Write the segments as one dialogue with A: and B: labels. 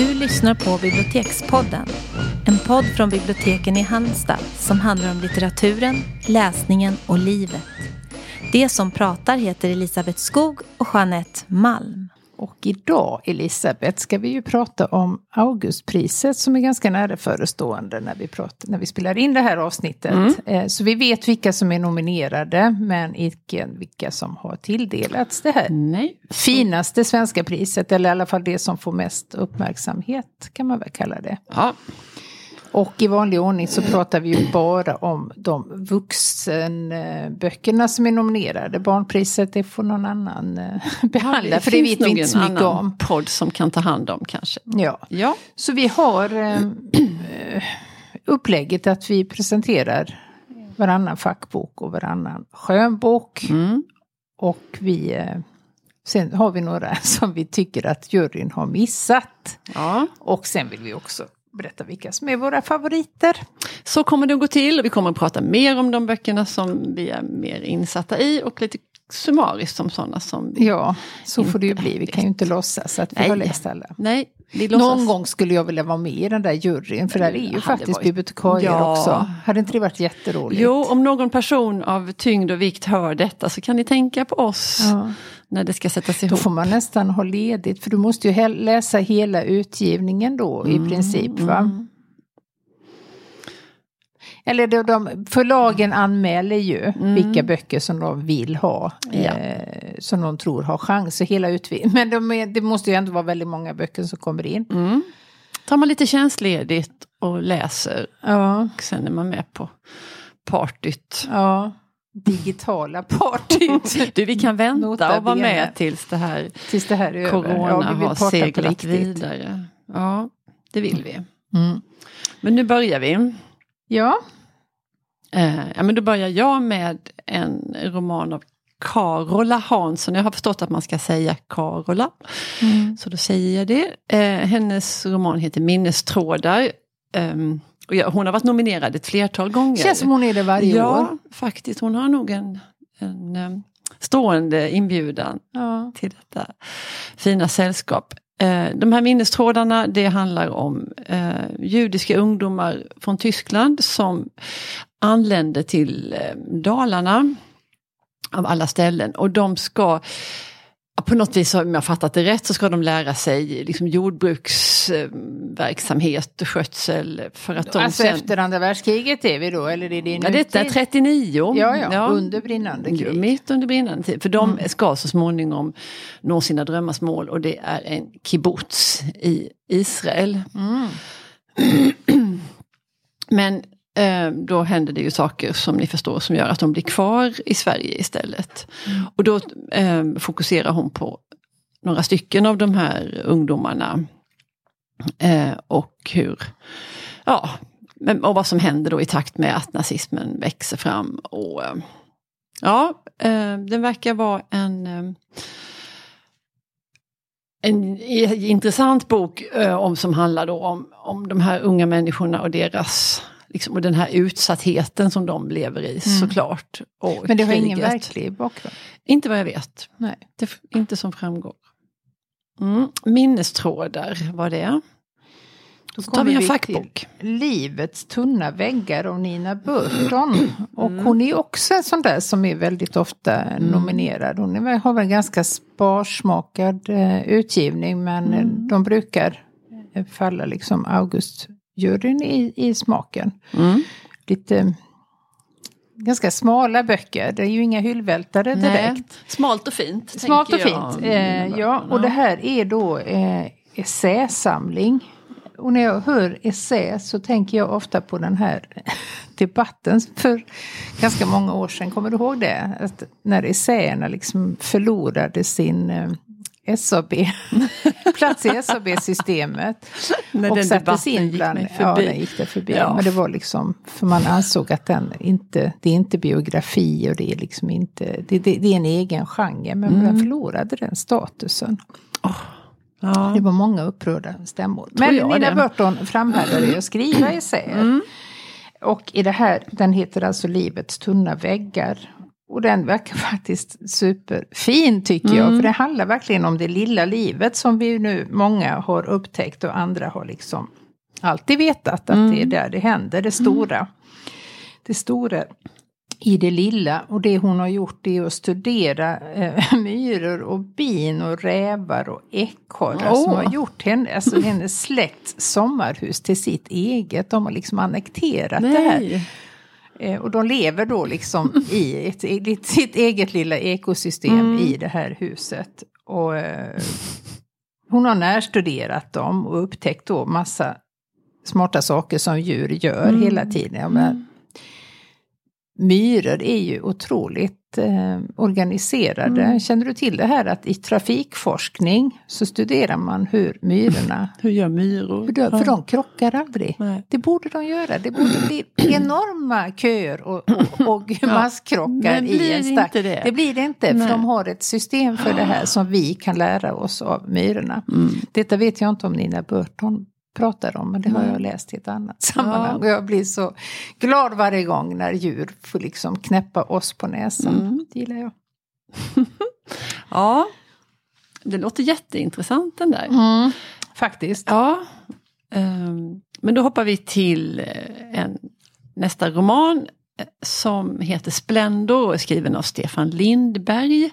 A: Du lyssnar på Bibliotekspodden. En podd från biblioteken i Halmstad som handlar om litteraturen, läsningen och livet. Det som pratar heter Elisabeth Skog och Jeanette Malm.
B: Och idag, Elisabeth, ska vi ju prata om Augustpriset som är ganska nära förestående när vi, pratar, när vi spelar in det här avsnittet. Mm. Eh, så vi vet vilka som är nominerade, men icke vilka som har tilldelats det här
A: Nej.
B: finaste svenska priset, eller i alla fall det som får mest uppmärksamhet, kan man väl kalla det.
A: Ja.
B: Och i vanlig ordning så pratar vi ju bara om de vuxenböckerna som är nominerade. Barnpriset det får någon annan eh, behandla ja, för det vet vi inte så mycket om.
A: Det podd som kan ta hand om kanske.
B: Ja,
A: ja.
B: så vi har eh, upplägget att vi presenterar varannan fackbok och varannan skönbok.
A: Mm.
B: Och vi eh, Sen har vi några som vi tycker att juryn har missat.
A: Ja.
B: Och sen vill vi också berätta vilka som är våra favoriter.
A: Så kommer det att gå till vi kommer att prata mer om de böckerna som vi är mer insatta i och lite summariskt om sådana som vi
B: Ja, så får det ju bli. Vi kan ju inte låtsas att vi
A: Nej.
B: har läst alla.
A: Nej,
B: Någon gång skulle jag vilja vara med i den där juryn, för där är ju faktiskt varit... bibliotekarier ja. också. Hade inte det varit jätteroligt?
A: Jo, om någon person av tyngd och vikt hör detta så kan ni tänka på oss.
B: Ja.
A: När det ska sättas ihop.
B: Då får man nästan ha ledigt, för du måste ju läsa hela utgivningen då mm, i princip. va? Mm. Eller de, de, förlagen anmäler ju mm. vilka böcker som de vill ha. Ja. Eh, som de tror har chans. hela utvidgningen. Men de är, det måste ju ändå vara väldigt många böcker som kommer in.
A: Mm. Tar man lite tjänstledigt och läser.
B: Ja.
A: Och sen är man med på partyt.
B: Ja. Digitala partyt.
A: du, vi kan vänta och vara med tills det här,
B: tills det här är
A: corona
B: ja,
A: har seglat vidare. Ja, det vill vi.
B: Mm.
A: Men nu börjar vi.
B: Ja.
A: Eh, ja, men då börjar jag med en roman av Carola Hansson. Jag har förstått att man ska säga Carola.
B: Mm.
A: Så då säger jag det. Eh, hennes roman heter Minnestrådar. Um, och jag, hon har varit nominerad ett flertal gånger.
B: Känns som hon är det varje
A: ja,
B: år.
A: Ja, faktiskt. Hon har nog en, en um, stående inbjudan
B: ja.
A: till detta fina sällskap. Eh, de här minnestrådarna det handlar om eh, judiska ungdomar från Tyskland som anländer till eh, Dalarna av alla ställen och de ska på något vis, om jag fattat det rätt, så ska de lära sig liksom jordbruksverksamhet och skötsel. För att de
B: alltså
A: sen...
B: efter andra världskriget är vi då, eller är det
A: Ja, detta är 39.
B: Ja, ja, ja, under brinnande krig.
A: Mitt under brinnande tid. För de mm. ska så småningom nå sina drömmars mål och det är en kibbutz i Israel.
B: Mm.
A: Men då händer det ju saker som ni förstår som gör att de blir kvar i Sverige istället.
B: Mm.
A: Och då eh, fokuserar hon på några stycken av de här ungdomarna. Eh, och hur, ja, och vad som händer då i takt med att nazismen växer fram. Och eh, ja, eh, den verkar vara en eh, en intressant bok om, som handlar då om, om de här unga människorna och deras Liksom, och den här utsattheten som de lever i mm. såklart. Och
B: Men det har kriget. ingen verklig bakgrund?
A: Inte vad jag vet.
B: Nej.
A: Det, inte som framgår. Mm. Minnestrådar var det.
B: Då tar vi en fackbok. Livets tunna väggar av Nina Burton. Och mm. hon är också en sån där som är väldigt ofta mm. nominerad. Hon är, har väl en ganska sparsmakad eh, utgivning men mm. de brukar falla liksom August juryn i, i smaken.
A: Mm.
B: Lite ganska smala böcker. Det är ju inga hyllvältare direkt. Nej.
A: Smalt och fint.
B: Smalt och fint. Eh, ja, och det här är då eh, essäsamling. Och när jag hör essä så tänker jag ofta på den här debatten för ganska många år sedan. Kommer du ihåg det? Att när essäerna liksom förlorade sin eh, SAB, plats i SAB-systemet.
A: När och den sattes in bland,
B: gick förbi. Ja, den gick det förbi. Ja. Men det var liksom, för man ansåg att den inte, det är inte biografi och det är liksom inte, det, det, det är en egen genre. Men mm. den förlorade den statusen.
A: Oh. Ja.
B: Det var många upprörda stämmor. Men Nina det. Burton framhärdade i att skriva essäer.
A: Mm.
B: Och i det här, den heter alltså Livets tunna väggar. Och den verkar faktiskt superfin tycker mm. jag. För det handlar verkligen om det lilla livet som vi nu många har upptäckt och andra har liksom alltid vetat att mm. det är där det händer, det stora. Mm. Det stora i det lilla. Och det hon har gjort är att studera eh, myror och bin och rävar och ekorrar oh. som har gjort henne, alltså hennes släkts sommarhus till sitt eget. De har liksom annekterat Nej. det här. Eh, och de lever då liksom i ett, i sitt eget lilla ekosystem mm. i det här huset. Och eh, hon har närstuderat dem och upptäckt då massa smarta saker som djur gör mm. hela tiden. Men, myror är ju otroligt eh, organiserade. Mm. Känner du till det här att i trafikforskning så studerar man hur myrorna...
A: hur gör myror?
B: För, de, för de krockar aldrig. Nej. Det borde de göra. Det borde bli enorma köer och, och, och ja. masskrockar i en stack. Det. det. blir det inte, Nej. för de har ett system för det här som vi kan lära oss av myrorna. Mm. Detta vet jag inte om Nina Burton pratar om, men det har jag läst i ett annat sammanhang. Ja. Och jag blir så glad varje gång när djur får liksom knäppa oss på näsan. Mm. Det gillar jag.
A: ja, det låter jätteintressant den där.
B: Mm, faktiskt.
A: Ja. Um, men då hoppar vi till eh, en, nästa roman eh, som heter Splendor och är skriven av Stefan Lindberg.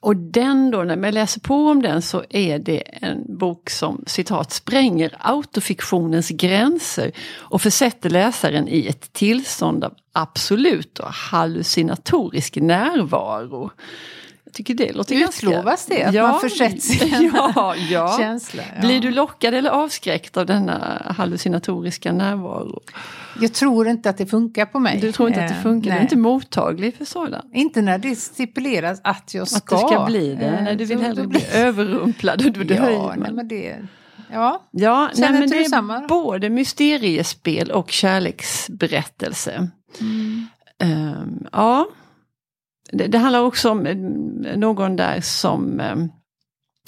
A: Och den då, när man läser på om den så är det en bok som citat spränger autofiktionens gränser och försätter läsaren i ett tillstånd av absolut och hallucinatorisk närvaro. Jag tycker det låter
B: Utlovas ganska... det? Att ja, man försätts i ja, ja. känsla?
A: Ja. Blir du lockad eller avskräckt av denna hallucinatoriska närvaro?
B: Jag tror inte att det funkar på mig.
A: Du tror inte att det eh, funkar? Eh, du är inte mottaglig för sådant?
B: Inte när det stipuleras att jag ska.
A: Att du ska bli det? Eh, nej, du vill hellre bli överrumplad. Du, du
B: ja, nej, men det...
A: Ja, ja nej, men det är samma? både mysteriespel och kärleksberättelse. Mm. Um, ja. Det, det, handlar också om eh, någon där som um,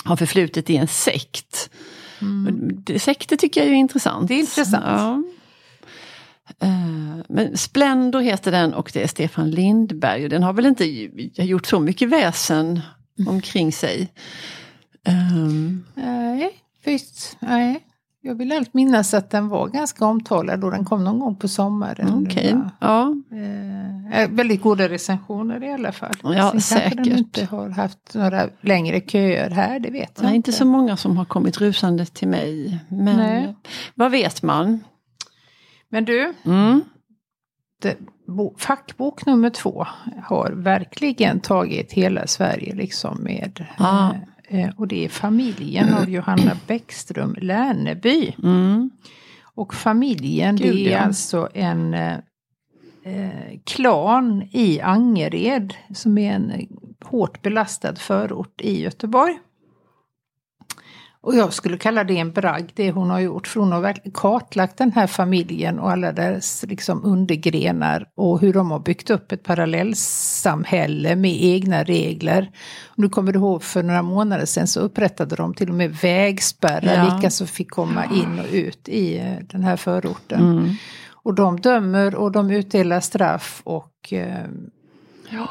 A: har förflutit i en sekt. Mm. Sekter tycker jag är intressant.
B: Det är intressant. Ja.
A: Eh, men Splendor heter den och det är Stefan Lindberg. Den har väl inte gjort så mycket väsen omkring sig.
B: Um. Nej, visst. Nej. Jag vill allt minnas att den var ganska omtalad och den kom någon gång på sommaren.
A: Okay. Ja.
B: Eh, väldigt goda recensioner i alla fall.
A: Ja, Sen säkert. kanske
B: den inte har haft några längre köer här, det vet jag
A: Nej,
B: inte.
A: inte så många som har kommit rusande till mig. Men Nej. vad vet man?
B: Men du, mm. det, bo, fackbok nummer två har verkligen tagit hela Sverige liksom med. Ah. Eh, och det är Familjen av Johanna Bäckström Lärneby. Mm. Och familjen Gud, det är ja. alltså en eh, eh, klan i Angered som är en hårt belastad förort i Göteborg. Och jag skulle kalla det en bragd, det hon har gjort. För hon har kartlagt den här familjen och alla dess liksom undergrenar och hur de har byggt upp ett parallellsamhälle med egna regler. Om du kommer ihåg för några månader sedan så upprättade de till och med vägspärrar, ja. vilka som fick komma in och ut i eh, den här förorten. Mm. Och de dömer och de utdelar straff och eh, ja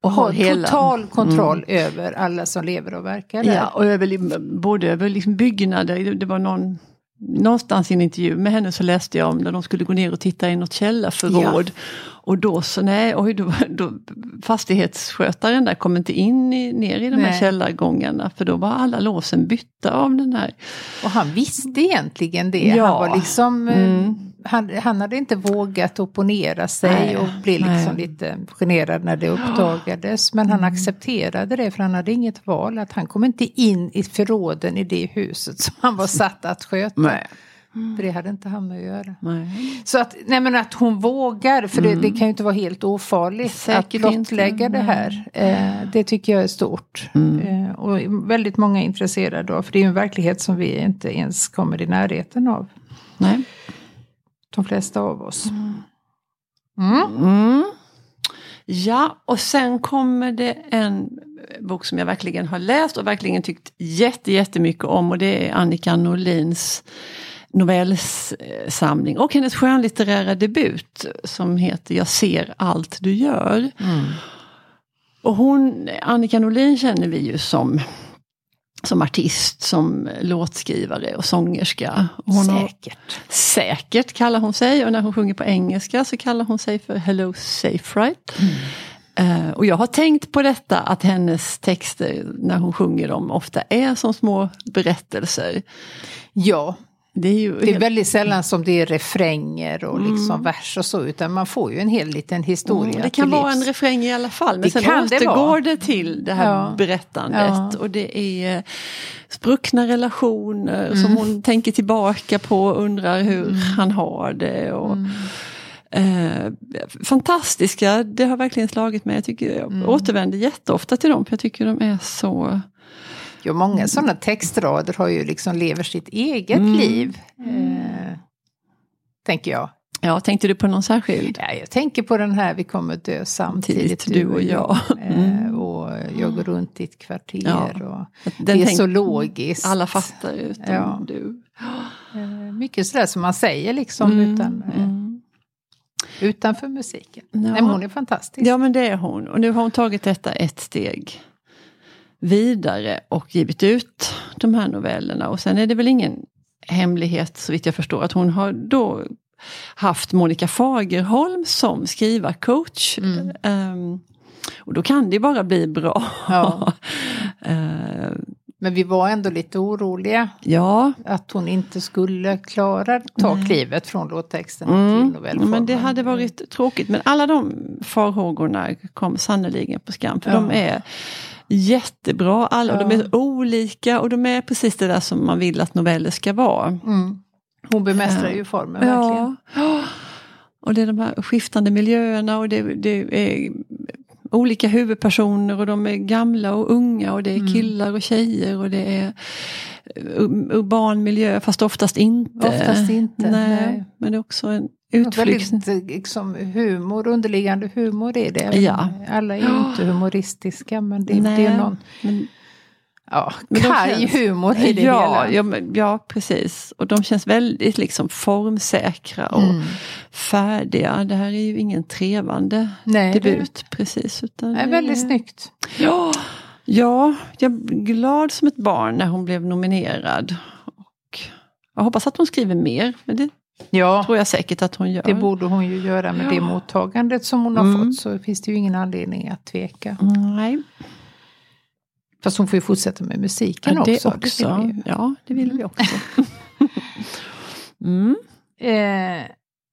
B: och har hela, total kontroll mm. över alla som lever och verkar där.
A: Ja, och över, både över liksom byggnader, det var någon Någonstans i en intervju med henne så läste jag om när de skulle gå ner och titta i något källarförråd. Ja. Och då så nej, oj, då, då, fastighetsskötaren där kom inte in i, ner i de nej. här källargångarna för då var alla låsen bytta av den här.
B: Och han visste egentligen det. Ja. Han var liksom eh, mm han, han hade inte vågat opponera sig nej, och blev liksom nej. lite generad när det uppdagades. Men han mm. accepterade det för han hade inget val. Att han kom inte in i förråden i det huset som han var satt att sköta. Nej. Mm. För det hade inte han med att göra. Nej. Så att, nej men att hon vågar, för mm. det, det, mm. kan ju inte vara helt ofarligt Säkert att blottlägga det här. Eh, det tycker jag är stort. Mm. Eh, och väldigt många är intresserade av, för det är ju en verklighet som vi inte ens kommer i närheten av. Nej de flesta av oss.
A: Mm. Mm. Ja, och sen kommer det en bok som jag verkligen har läst och verkligen tyckt jätte, jättemycket om och det är Annika Norlins novellsamling och hennes skönlitterära debut som heter Jag ser allt du gör. Mm. Och hon, Annika Norlin känner vi ju som som artist, som låtskrivare och sångerska. Hon
B: säkert.
A: Har, säkert kallar hon sig och när hon sjunger på engelska så kallar hon sig för Hello Safe Right. Mm. Uh, och jag har tänkt på detta att hennes texter när hon sjunger dem ofta är som små berättelser.
B: Ja, det är, ju det är väldigt sällan som det är refränger och liksom mm. vers och så, utan man får ju en hel liten historia. Mm,
A: det kan vara en refräng i alla fall, men det sen återgår det, det till det här ja. berättandet. Ja. Och det är eh, spruckna relationer mm. som hon tänker tillbaka på och undrar hur mm. han har det. Och, mm. Eh, fantastiska, det har verkligen slagit mig. Jag, tycker, jag mm. återvänder jätteofta till dem, för jag tycker de är så
B: Jo, många sådana textrader har ju liksom lever sitt eget mm. liv. Eh, tänker jag.
A: Ja, tänkte du på någon särskild?
B: Ja, jag tänker på den här Vi kommer dö samtidigt,
A: du och jag.
B: Mm. Eh, och Jag går runt i ett kvarter. Ja. Och det är så logiskt.
A: Alla fattar utom ja. du.
B: Eh, mycket sådär som man säger liksom mm. utan, eh, mm. utanför musiken. Ja. Nej, hon är fantastisk.
A: Ja men det är hon. Och nu har hon tagit detta ett steg vidare och givit ut de här novellerna. Och sen är det väl ingen hemlighet så vitt jag förstår att hon har då haft Monica Fagerholm som skrivarcoach. Mm. Um, och då kan det bara bli bra. Ja.
B: uh, Men vi var ändå lite oroliga.
A: Ja.
B: Att hon inte skulle klara ta Nej. klivet från låttexten mm. till novellformen.
A: Men det hade varit tråkigt. Men alla de farhågorna kom sannoliken på skam. För ja. de är jättebra. Alla, ja. och de är olika och de är precis det där som man vill att noveller ska vara. Mm.
B: Hon bemästrar ju formen ja. verkligen.
A: Och det är de här skiftande miljöerna och det, det, är olika huvudpersoner och de är gamla och unga och det är mm. killar och tjejer och det är urban miljö fast oftast inte.
B: Oftast inte.
A: Nej, nej. Men det är också en utflykt.
B: Väldigt liksom, humor, underliggande humor är det. Ja. Alla är ju inte humoristiska men det, nej, det är någon men, ja, karg humor i det
A: ja, hela. Ja, ja, precis. Och de känns väldigt liksom formsäkra och mm. färdiga. Det här är ju ingen trevande nej, debut det. precis. Utan
B: är väldigt är... snyggt.
A: Ja. Ja, jag blev glad som ett barn när hon blev nominerad. Och jag hoppas att hon skriver mer, men det ja, tror jag säkert att hon gör.
B: Det borde hon ju göra med ja. det mottagandet som hon har mm. fått så finns det ju ingen anledning att tveka.
A: Nej.
B: Fast hon får ju fortsätta med musiken
A: ja,
B: det
A: också. också. Det ja, det vill vi också.
B: mm. eh,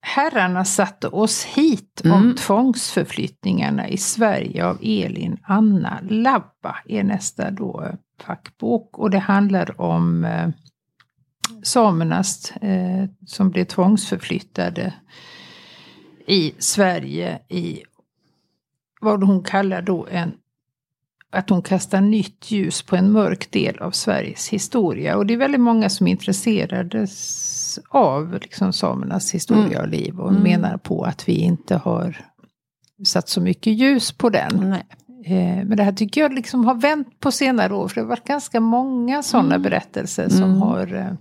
B: Herrarna satte oss hit mm. om tvångsförflyttningarna i Sverige av Elin Anna Labba är nästa då fackbok. Och det handlar om eh, samernas eh, som blev tvångsförflyttade i Sverige i vad hon kallar då en att hon kastar nytt ljus på en mörk del av Sveriges historia. Och det är väldigt många som är intresserade av liksom samernas historia mm. och liv och mm. menar på att vi inte har satt så mycket ljus på den. Nej. Eh, men det här tycker jag liksom har vänt på senare år, för det har varit ganska många sådana mm. berättelser som mm. har eh,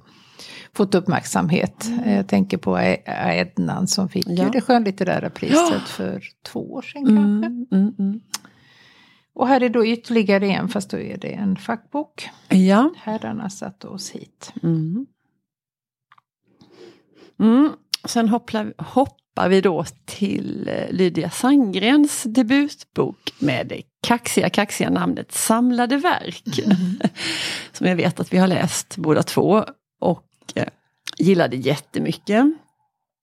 B: fått uppmärksamhet. Mm. Jag tänker på Ednan som fick ja. det skönlitterära priset ja. för två år sedan mm. kanske. Mm, och här är då ytterligare en, fast då är det en fackbok.
A: Ja.
B: Herrarna satte oss hit.
A: Mm. Mm. Sen hopplar, hoppar vi då till eh, Lydia Sandgrens debutbok med det kaxiga, kaxiga namnet Samlade verk. Mm. Som jag vet att vi har läst båda två och eh, gillade jättemycket.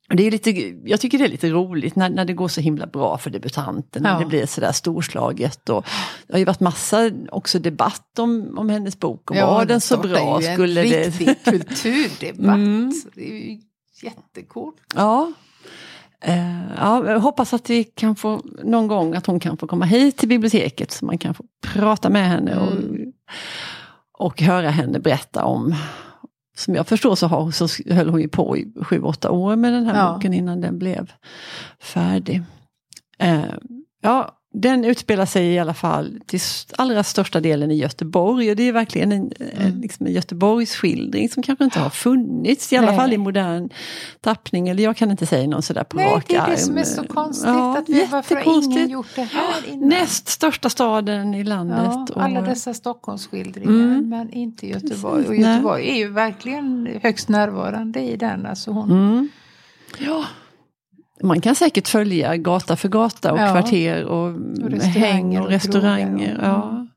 A: Det är lite, jag tycker det är lite roligt när, när det går så himla bra för debutanten. Ja. När det blir sådär storslaget. Och det har ju varit massa också debatt om, om hennes bok. Och ja, var den så bra?
B: Det är ju en riktig kulturdebatt. Mm. Det är ju jättekul.
A: Ja. Uh, ja, hoppas att vi kan få någon gång att hon kan få komma hit till biblioteket så man kan få prata med henne mm. och, och höra henne berätta om som jag förstår så, har, så höll hon ju på i sju, åtta år med den här ja. boken innan den blev färdig. Uh, ja, den utspelar sig i alla fall till allra största delen i Göteborg och det är verkligen en, mm. liksom en Göteborgsskildring som kanske inte har funnits, i alla Nej. fall i modern tappning. Eller jag kan inte säga någon sådär på
B: Nej,
A: rak
B: arm. det är det som är så konstigt. Ja, att vi, varför har ingen gjort det här innan?
A: Näst största staden i landet.
B: Ja, alla dessa Stockholmsskildringar mm. men inte Göteborg. Och Göteborg Nej. är ju verkligen högst närvarande i den. Alltså hon,
A: mm. Ja man kan säkert följa gata för gata och ja. kvarter och, och häng och, och restauranger. Och, ja.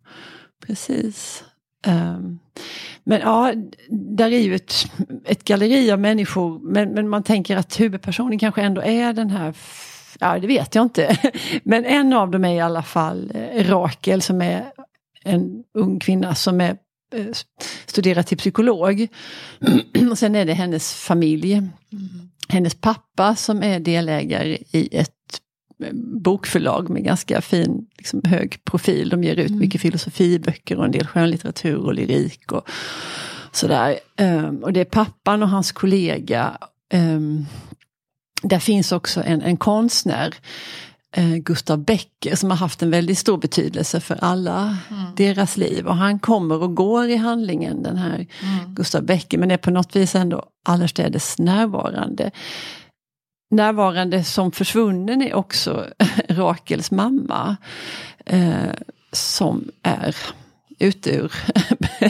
A: Precis. Um, men ja, där är ju ett, ett galleri av människor men, men man tänker att huvudpersonen kanske ändå är den här Ja, det vet jag inte. Men en av dem är i alla fall Rakel som är en ung kvinna som är eh, studerar till psykolog. Och sen är det hennes familj. Mm hennes pappa som är delägare i ett eh, bokförlag med ganska fin, liksom, hög profil. De ger ut mm. mycket filosofiböcker och en del skönlitteratur och lyrik och sådär. Um, och det är pappan och hans kollega. Um, där finns också en, en konstnär Gustav Becker som har haft en väldigt stor betydelse för alla mm. deras liv. Och han kommer och går i handlingen den här mm. Gustav Becker men är på något vis ändå allestädes närvarande. Närvarande som försvunnen är också Rakels mamma. Eh, som är ut ur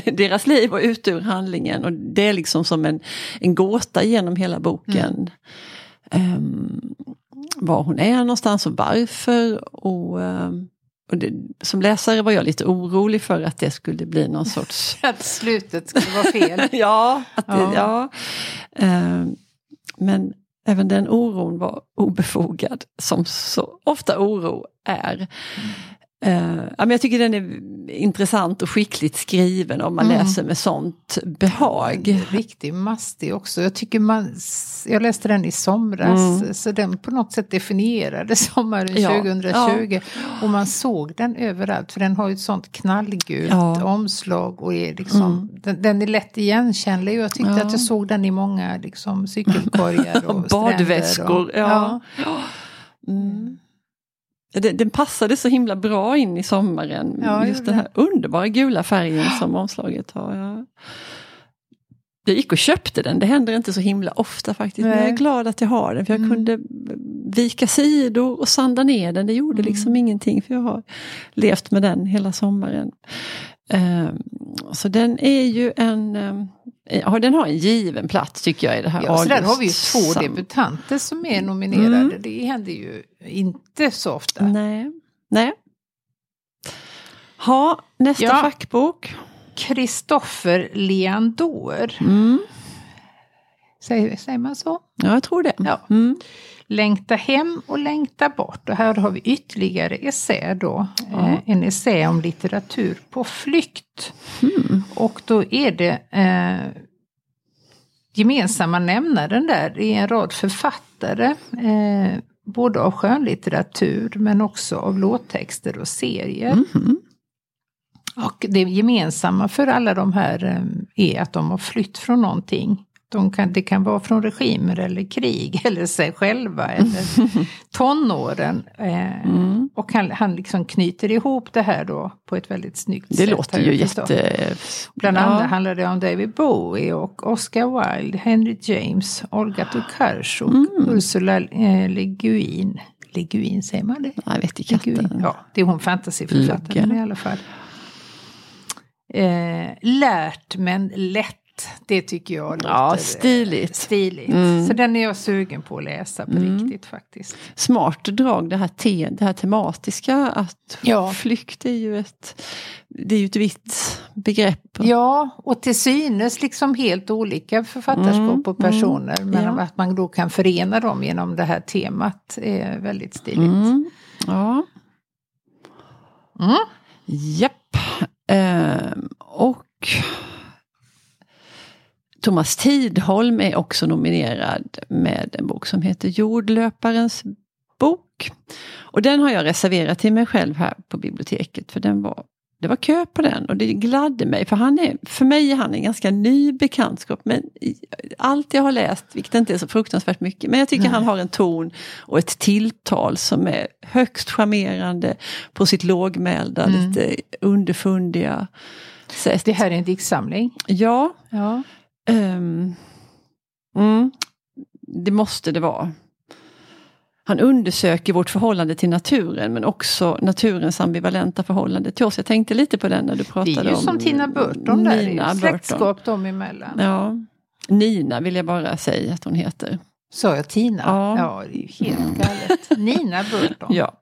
A: deras liv och ut ur handlingen. Och det är liksom som en, en gåta genom hela boken. Mm. Um, var hon är någonstans och varför. Och, eh, och det, som läsare var jag lite orolig för att det skulle bli någon sorts...
B: att slutet skulle vara fel.
A: ja, att det, ja. ja. Uh, men även den oron var obefogad, som så ofta oro är. Mm. Uh, men jag tycker den är intressant och skickligt skriven om man mm. läser med sånt behag.
B: Riktigt mastig också. Jag tycker man, jag läste den i somras mm. så den på något sätt definierade sommaren ja. 2020. Ja. Och man såg den överallt för den har ju ett sånt knallgult ja. omslag och är liksom, mm. den, den, är lätt igenkännlig och jag tyckte att jag såg den i många liksom, cykelkorgar och
A: Badväskor. Och, ja. Den, den passade så himla bra in i sommaren. Ja, just den här underbara gula färgen som omslaget har. Ja. Jag gick och köpte den, det händer inte så himla ofta faktiskt. Nej. Men jag är glad att jag har den för jag mm. kunde vika sidor och sanda ner den. Det gjorde mm. liksom ingenting för jag har levt med den hela sommaren. Um, så den är ju en um, den har en given plats tycker jag i det här
B: Ja, så där har vi ju två debutanter som är nominerade. Mm. Det händer ju inte så ofta.
A: Nej. Nej. Ha, nästa ja. fackbok.
B: Kristoffer Leandor. Mm. Säger, säger man så?
A: Ja, jag tror det.
B: Ja. Mm. Längta hem och längta bort. Och här har vi ytterligare essä då. Ja. Eh, en essä om litteratur på flykt. Mm. Och då är det eh, gemensamma nämnaren där. Är en rad författare. Eh, både av skönlitteratur men också av låttexter och serier. Mm. Och det gemensamma för alla de här eh, är att de har flytt från någonting. De kan, det kan vara från regimer eller krig eller sig själva eller tonåren. Eh, mm. Och han, han liksom knyter ihop det här då på ett väldigt snyggt
A: det
B: sätt.
A: Det låter ju jätte...
B: Bland ja. annat handlar det om David Bowie och Oscar Wilde, Henry James, Olga Tokarczuk, mm. Ursula eh, Le Guin. Le Guin, säger man det?
A: Jag vet inte.
B: Ja, det är hon fantasyförfattaren i alla fall. Eh, lärt men lätt det tycker jag låter
A: ja, stiligt.
B: stiligt. Mm. Så den är jag sugen på att läsa på mm. riktigt faktiskt.
A: Smart drag det här, te, det här tematiska att ja. flykt är ju ett, det är ju ett vitt begrepp.
B: Ja, och till synes liksom helt olika författarskap mm. och personer. Men ja. att man då kan förena dem genom det här temat är väldigt stiligt. Mm.
A: Ja. Mm. Japp. Ehm, och Thomas Tidholm är också nominerad med en bok som heter Jordlöparens bok. Och den har jag reserverat till mig själv här på biblioteket för den var det var kö på den och det gladde mig för han är, för mig är han en ganska ny bekantskap. Men allt jag har läst, vilket inte är så fruktansvärt mycket, men jag tycker Nej. han har en ton och ett tilltal som är högst charmerande på sitt lågmälda, mm. lite underfundiga sätt.
B: Det här är en diktsamling?
A: Ja. ja. Um, mm, det måste det vara han undersöker vårt förhållande till naturen men också naturens ambivalenta förhållande till oss. Jag tänkte lite på den när du pratade om... Det är ju
B: om som Tina Burton där, Nina släktskap dem emellan.
A: Ja. Nina vill jag bara säga att hon heter.
B: Sa jag Tina? Ja, ja det är ju helt galet. Nina Burton.
A: Ja.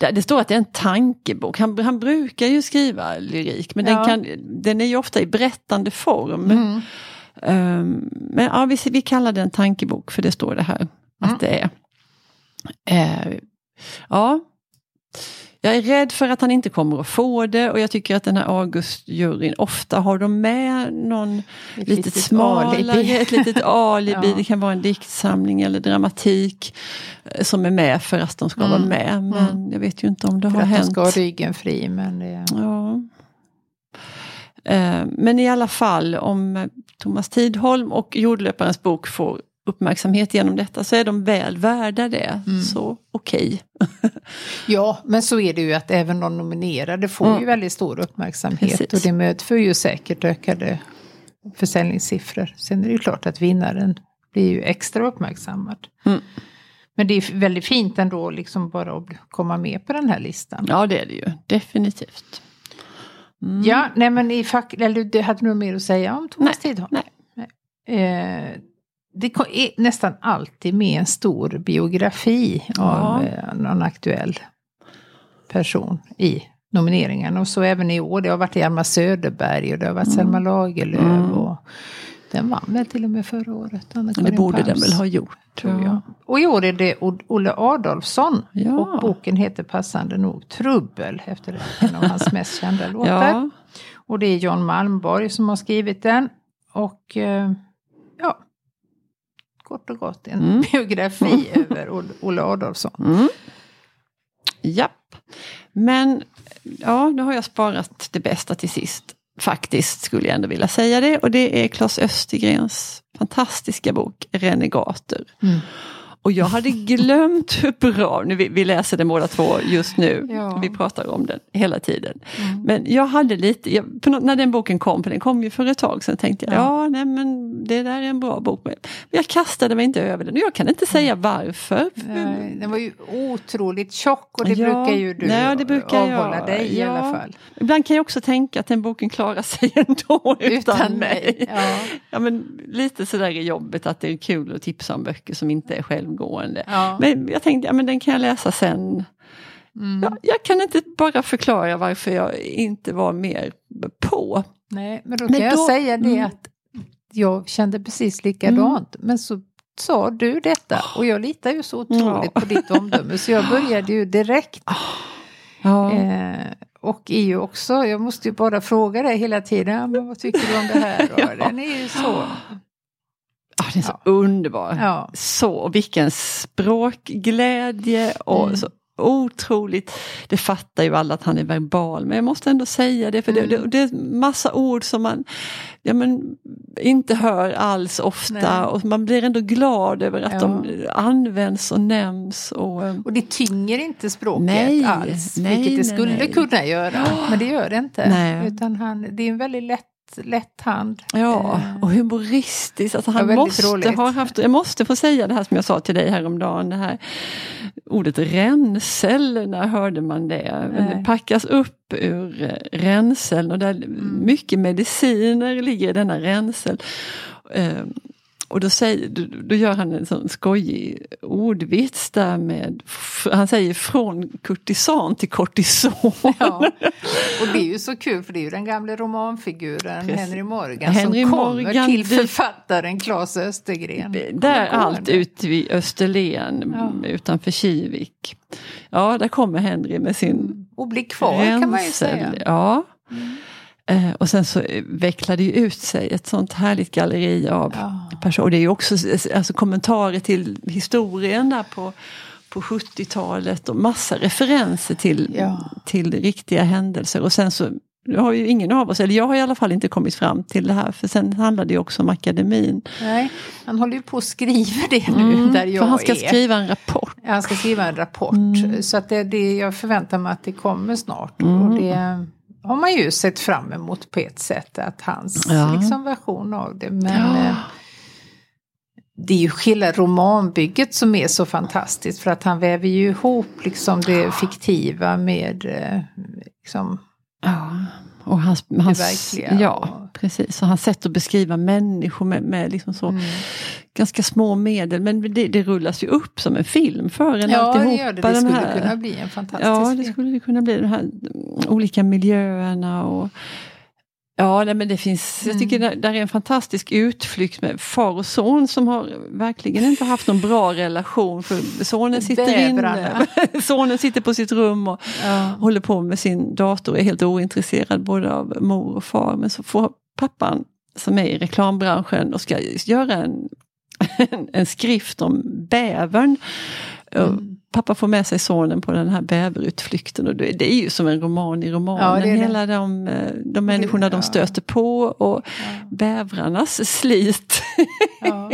A: Det står att det är en tankebok. Han, han brukar ju skriva lyrik men ja. den, kan, den är ju ofta i berättande form. Mm. Um, men ja, vi, vi kallar det en tankebok för det står det här att mm. det är. Eh, ja, jag är rädd för att han inte kommer att få det och jag tycker att den här August-juryn, ofta har de med någon ett litet smalare, alibi. ett litet alibi. ja. Det kan vara en diktsamling eller dramatik eh, som är med för att de ska mm. vara med. Men mm. jag vet ju inte om det
B: för
A: har hänt.
B: För att de ska ha ryggen fri. Men det...
A: ja. Eh, men i alla fall om Thomas Tidholm och Jordlöparens bok får uppmärksamhet genom detta så är de väl värda det. Mm. Så okej. Okay.
B: ja, men så är det ju att även de nominerade får mm. ju väldigt stor uppmärksamhet. Precis. Och det medför ju säkert ökade försäljningssiffror. Sen är det ju klart att vinnaren blir ju extra uppmärksammad. Mm. Men det är väldigt fint ändå liksom bara att komma med på den här listan.
A: Ja det är det ju, definitivt.
B: Mm. Ja, nej men i fack, eller du hade nog mer att säga om Thomas Tidholm?
A: Nej. nej.
B: Eh, det är nästan alltid med en stor biografi ja. av eh, någon aktuell person i nomineringen. Och så även i år. Det har varit Hjalmar Söderberg och det har varit mm. Selma Lagerlöf. Mm. Och den vann väl till och med förra året.
A: det borde Pams, den väl ha gjort. Tror jag.
B: Och i år är det Olle Adolfsson. Ja. Och boken heter passande nog Trubbel. Efter en av hans mest kända låtar. Ja. Och det är John Malmborg som har skrivit den. Och eh, ja, kort och gott en mm. biografi över Olle Adolfsson.
A: Mm. Japp. Men ja, nu har jag sparat det bästa till sist. Faktiskt skulle jag ändå vilja säga det. Och det är Claes Östergrens fantastiska bok Renegater. Mm. Och jag hade glömt hur bra, nu vi, vi läser den båda två just nu, ja. vi pratar om den hela tiden. Mm. Men jag hade lite, jag, när den boken kom, för den kom ju för ett tag sedan, tänkte jag, ja, ja nej men det där är en bra bok. Men jag kastade mig inte över den och jag kan inte säga varför.
B: Nej, den var ju otroligt tjock och det ja, brukar ju du nej, det brukar avhålla jag, dig i alla fall.
A: Ibland kan jag också tänka att den boken klarar sig ändå utan, utan mig. Ja. men lite sådär i jobbet att det är kul att tipsa om böcker som inte är själv självgående. Ja. Men jag tänkte, ja men den kan jag läsa sen. Mm. Ja, jag kan inte bara förklara varför jag inte var mer på.
B: Nej, men då kan men jag säga det mm. att jag kände precis likadant. Mm. Men så sa du detta och jag litar ju så otroligt ja. på ditt omdöme så jag började ju direkt. Ja. Eh, och är ju också, jag måste ju bara fråga dig hela tiden, men vad tycker du om det här? ja. Den är ju så
A: Oh, den är så ja. underbar. Ja. Så, vilken språkglädje och mm. så otroligt, det fattar ju alla att han är verbal, men jag måste ändå säga det för mm. det, det, det, är massa ord som man ja, men, inte hör alls ofta Nej. och man blir ändå glad över att ja. de används och nämns. Och,
B: eh, och det tynger inte språket nej, alls, nej, vilket det skulle nej, kunna göra, men det gör det inte. Utan han, det är en väldigt lätt lätt hand.
A: Ja, eh, och humoristiskt. Alltså han måste ha haft, jag måste få säga det här som jag sa till dig häromdagen. Det här ordet ränsel, när hörde man det? Nej. Det packas upp ur eh, ränseln och där mm. mycket mediciner ligger i denna ränsel. Och då, säger, då, då, gör han en sån skojig ordvits där med, han säger från kurtisan till kortison. Ja.
B: Och det är ju så kul för det är ju den gamla romanfiguren Precis. Henry Morgan Henry som kommer Morgan, till författaren Claes Östergren.
A: Där allt ute vid Österlen ja. utanför Kivik. Ja, där kommer Henry med sin...
B: Och blir kvar rensel. kan man ju säga.
A: Ja. Mm. Eh, och sen så vecklar det ju ut sig ett sånt härligt galleri av ja. personer. Och det är ju också alltså, kommentarer till historien där på, på 70-talet och massa referenser till, ja. till riktiga händelser. Och sen så har ju ingen av oss, eller jag har i alla fall inte kommit fram till det här för sen handlar det ju också om akademin.
B: Nej, han håller ju på att skriva det nu mm, där jag
A: för han ska
B: är.
A: skriva en rapport.
B: Ja, han ska skriva en rapport. Mm. Så att det, det, jag förväntar mig att det kommer snart. Mm. Och det har man ju sett fram emot på ett sätt, att hans ja. liksom, version av det. Men ja. eh, det är ju hela romanbygget som är så fantastiskt för att han väver ju ihop liksom det fiktiva med eh, liksom,
A: Ja, och hans, hans. Ja, och... precis. Och hans sätt att beskriva människor med, med liksom så mm. ganska små medel. Men det, det, rullas ju upp som en film för en.
B: Ja, det gör det. Det skulle här, kunna bli en fantastisk
A: Ja, det skulle kunna bli de här olika miljöerna och Ja, nej, men det finns, mm. jag tycker mm. det där är en fantastisk utflykt med far och son som har verkligen inte haft någon bra relation. För sonen sitter inne, sonen sitter på sitt rum och ja. håller på med sin dator och är helt ointresserad både av mor och far. Men så får pappan som är i reklambranschen och ska göra en, en, skrift om bävern. Mm pappa får med sig sonen på den här bäverutflykten och det är ju som en roman i romanen. Ja, Hela de, eh, de människorna ja. de stöter på och ja. bävrarnas slit ja.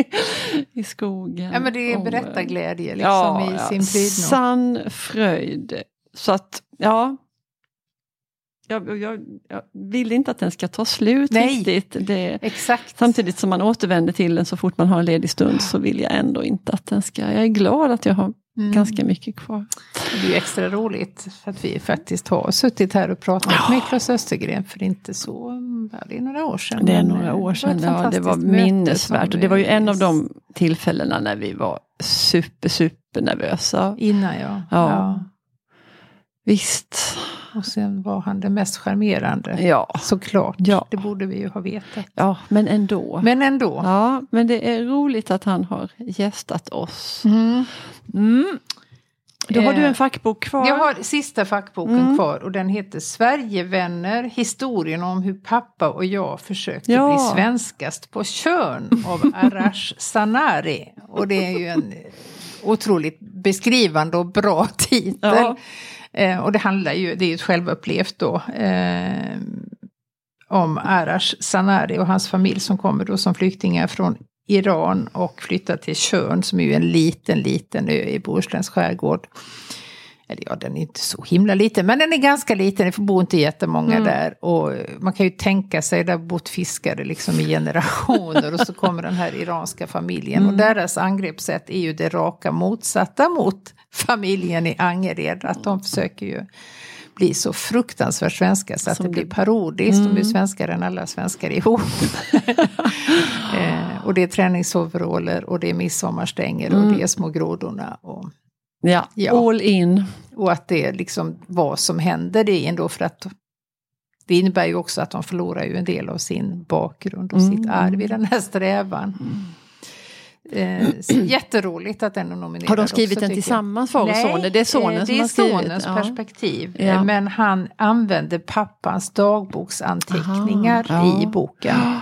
A: i skogen.
B: Ja men det är berättarglädje liksom ja, i sin prydno.
A: Sann fröjd. Så att ja, jag, jag, jag, vill inte att den ska ta slut
B: Nej,
A: riktigt. Det,
B: exakt.
A: Samtidigt som man återvänder till den så fort man har en ledig stund så vill jag ändå inte att den ska... Jag är glad att jag har mm. ganska mycket kvar.
B: Det är ju extra roligt för att vi faktiskt har suttit här och pratat ja. med Claes Östergren för inte så, det är några år sedan.
A: Det är några år sedan, det var, ja, det var minnesvärt. Och det var ju en av de tillfällena när vi var super, super nervösa.
B: Innan ja.
A: ja. ja. Visst.
B: Och sen var han det mest charmerande.
A: Ja.
B: Såklart. Ja. Det borde vi ju ha vetat.
A: Ja, men ändå.
B: Men ändå.
A: Ja, men det är roligt att han har gästat oss.
B: Mm.
A: Mm. Då har du en fackbok kvar.
B: Jag har sista fackboken mm. kvar och den heter Sverigevänner, historien om hur pappa och jag försökte ja. bli svenskast på kön av Arash Sanari. Och det är ju en otroligt beskrivande och bra titel. Ja. Eh, och det handlar ju, det är ju självupplevt då, eh, om Arash Sanari och hans familj som kommer då som flyktingar från Iran och flyttar till Tjörn som är ju en liten, liten ö i Bohusläns skärgård. Eller ja, den är inte så himla liten, men den är ganska liten, det bor inte jättemånga mm. där. Och man kan ju tänka sig, där bott fiskare liksom i generationer och så kommer den här iranska familjen. Mm. Och deras angreppssätt är ju det raka motsatta mot familjen i Angered. Att de försöker ju bli så fruktansvärt svenska så att Som det blir parodiskt. Mm. De är svenskare än alla svenskar ihop. eh, och det är träningsoveraller och det är midsommarstänger mm. och det är små grodorna. Och,
A: ja, ja, all in.
B: Och att det är liksom vad som händer det ändå för att det innebär ju också att de förlorar ju en del av sin bakgrund och mm. sitt arv i den här strävan. Mm. Eh, jätteroligt att den är nominerad.
A: Har de skrivit den tillsammans far och sonen? Det är sonen
B: eh,
A: som
B: har skrivit? Det är sonens ja. perspektiv. Ja. Men han använder pappans dagboksanteckningar ja. i boken.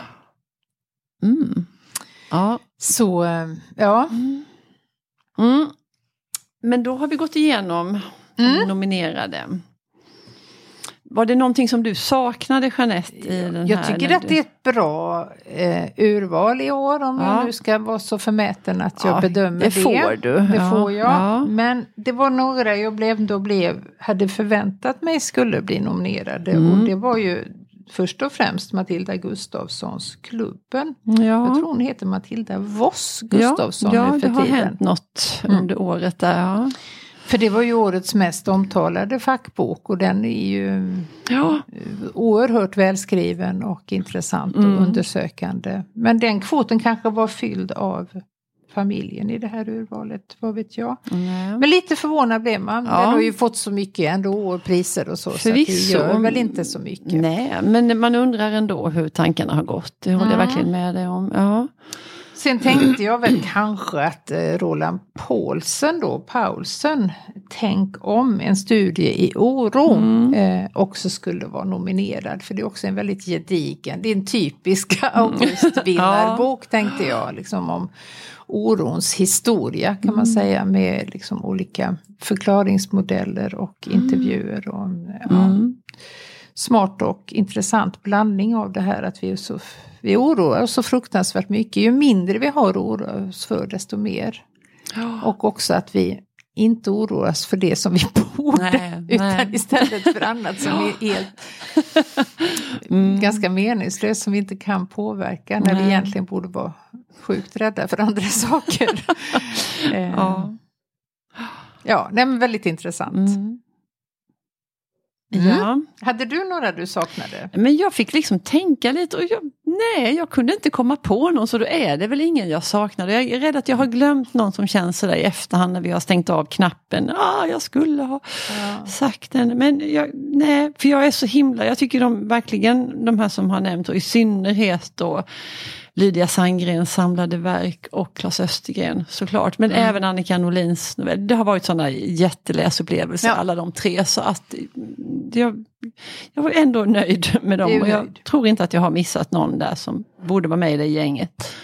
A: Mm. Ja.
B: Så, eh, ja.
A: Mm. Mm. Men då har vi gått igenom mm. nominerade. Var det någonting som du saknade Jeanette? I den
B: jag
A: här
B: tycker att du... det är ett bra eh, urval i år om ja. jag nu ska vara så förmäten att jag ja, bedömer det.
A: Det får du.
B: Det ja, får jag. Men det var några jag blev, då blev, hade förväntat mig skulle bli nominerade. Mm. Och det var ju först och främst Matilda Gustafssons Klubben. Ja. Jag tror hon heter Matilda Voss Gustafsson
A: ja, nu för tiden. Ja, det har hänt något mm. under året där. Ja.
B: För det var ju årets mest omtalade fackbok och den är ju ja. oerhört välskriven och intressant mm. och undersökande. Men den kvoten kanske var fylld av familjen i det här urvalet, vad vet jag. Mm. Men lite förvånad blev man. Ja. Den har ju fått så mycket ändå, priser och så. Förvisso. Så det gör väl inte så mycket.
A: Nej, men man undrar ändå hur tankarna har gått. Det håller mm. jag verkligen med dig om. Ja.
B: Sen tänkte jag väl kanske att eh, Roland Paulsen då, Paulsen, Tänk om, en studie i oro, mm. eh, också skulle vara nominerad. För det är också en väldigt gedigen, det är en typisk Augustvinnarbok ja. tänkte jag, liksom om orons historia kan man mm. säga med liksom olika förklaringsmodeller och mm. intervjuer. Och, ja, mm. Smart och intressant blandning av det här att vi är så vi oroar oss så fruktansvärt mycket. Ju mindre vi har att oroa oss för desto mer. Oh. Och också att vi inte oroar oss för det som vi borde. Nej, utan nej. istället för annat som är helt mm. ganska meningslöst som vi inte kan påverka. När nej. vi egentligen borde vara sjukt rädda för andra saker. eh, ja, ja nej, men väldigt intressant. Mm. Mm. Ja. Hade du några du saknade?
A: Men jag fick liksom tänka lite och jag, nej, jag kunde inte komma på någon så då är det väl ingen jag saknade. Jag är rädd att jag har glömt någon som känns sådär i efterhand när vi har stängt av knappen. Ah, jag skulle ha ja. sagt den. Men jag, nej, för jag är så himla, jag tycker de verkligen, de här som har nämnt och i synnerhet då Lydia Sandgrens samlade verk och Claes Östergren såklart. Men mm. även Annika Norlins novell. Det har varit sådana jätteläsupplevelser ja. alla de tre. Så att jag, jag var ändå nöjd med dem. Och jag tror inte att jag har missat någon där som borde vara med i det gänget.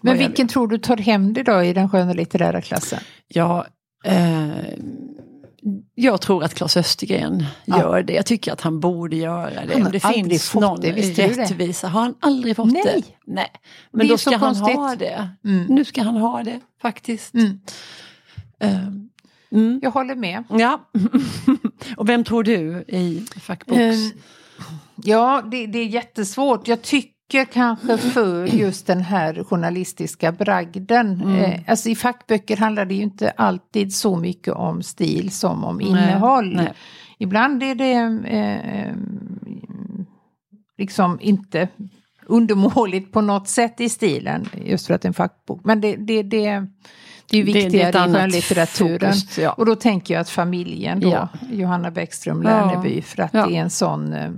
B: Men vilken tror du tar hem det då i den skönlitterära klassen?
A: Ja, eh, jag tror att Claes Östergren ja. gör det. Jag tycker att han borde göra det.
B: Har det finns någon det,
A: rättvisa. Har han aldrig fått
B: Nej.
A: det? Nej. Men då ska han ha det. Mm. Nu ska han ha det faktiskt. Mm.
B: Um, mm. Jag håller med.
A: Ja. Och vem tror du i fackbox? Um,
B: ja, det, det, är jättesvårt. Jag tycker mycket kanske för just den här journalistiska bragden. Mm. Eh, alltså i fackböcker handlar det ju inte alltid så mycket om stil som om innehåll. Nej. Ibland är det eh, eh, liksom inte undermåligt på något sätt i stilen, just för att det är en fackbok. Men det, det, det, det är viktigare det, det i skönlitteraturen. Fokus, ja. Och då tänker jag att familjen då, ja. Johanna Bäckström Lerneby, för att ja. det är en sån eh,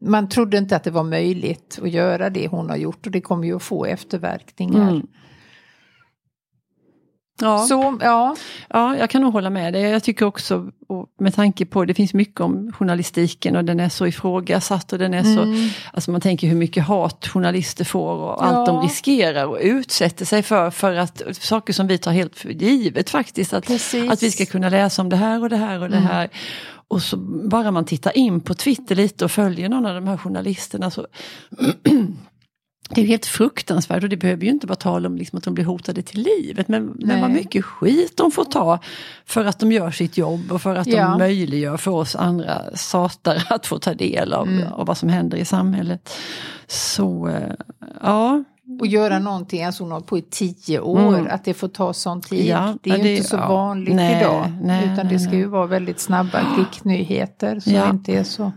B: man trodde inte att det var möjligt att göra det hon har gjort och det kommer ju att få efterverkningar. Mm.
A: Ja. Så, ja. ja, jag kan nog hålla med dig. Jag tycker också, med tanke på, det finns mycket om journalistiken och den är så ifrågasatt och den är mm. så, alltså man tänker hur mycket hat journalister får och ja. allt de riskerar och utsätter sig för, för att saker som vi tar helt för givet faktiskt, att, att vi ska kunna läsa om det här och det här och det mm. här. Och så bara man tittar in på Twitter lite och följer någon av de här journalisterna så Det är helt fruktansvärt och det behöver ju inte vara tal om liksom att de blir hotade till livet. Men, men vad mycket skit de får ta för att de gör sitt jobb och för att ja. de möjliggör för oss andra satare att få ta del av, mm. av vad som händer i samhället. Så eh, ja,
B: och göra någonting, alltså har på i tio år, mm. att det får ta sån tid. Ja, det är ju det, inte så ja. vanligt nej, idag. Nej, utan nej, det ska ju vara väldigt snabba klicknyheter som ja. inte är så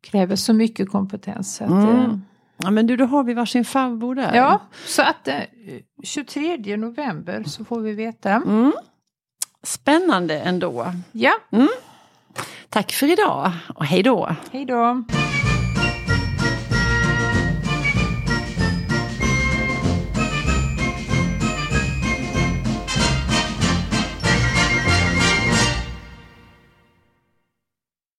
B: kräver så mycket kompetens. Att, mm.
A: Ja men du, då har vi varsin farbror där.
B: Ja, så att eh, 23 november så får vi veta.
A: Mm. Spännande ändå.
B: Ja.
A: Mm. Tack för idag och hej då.
B: Hej då.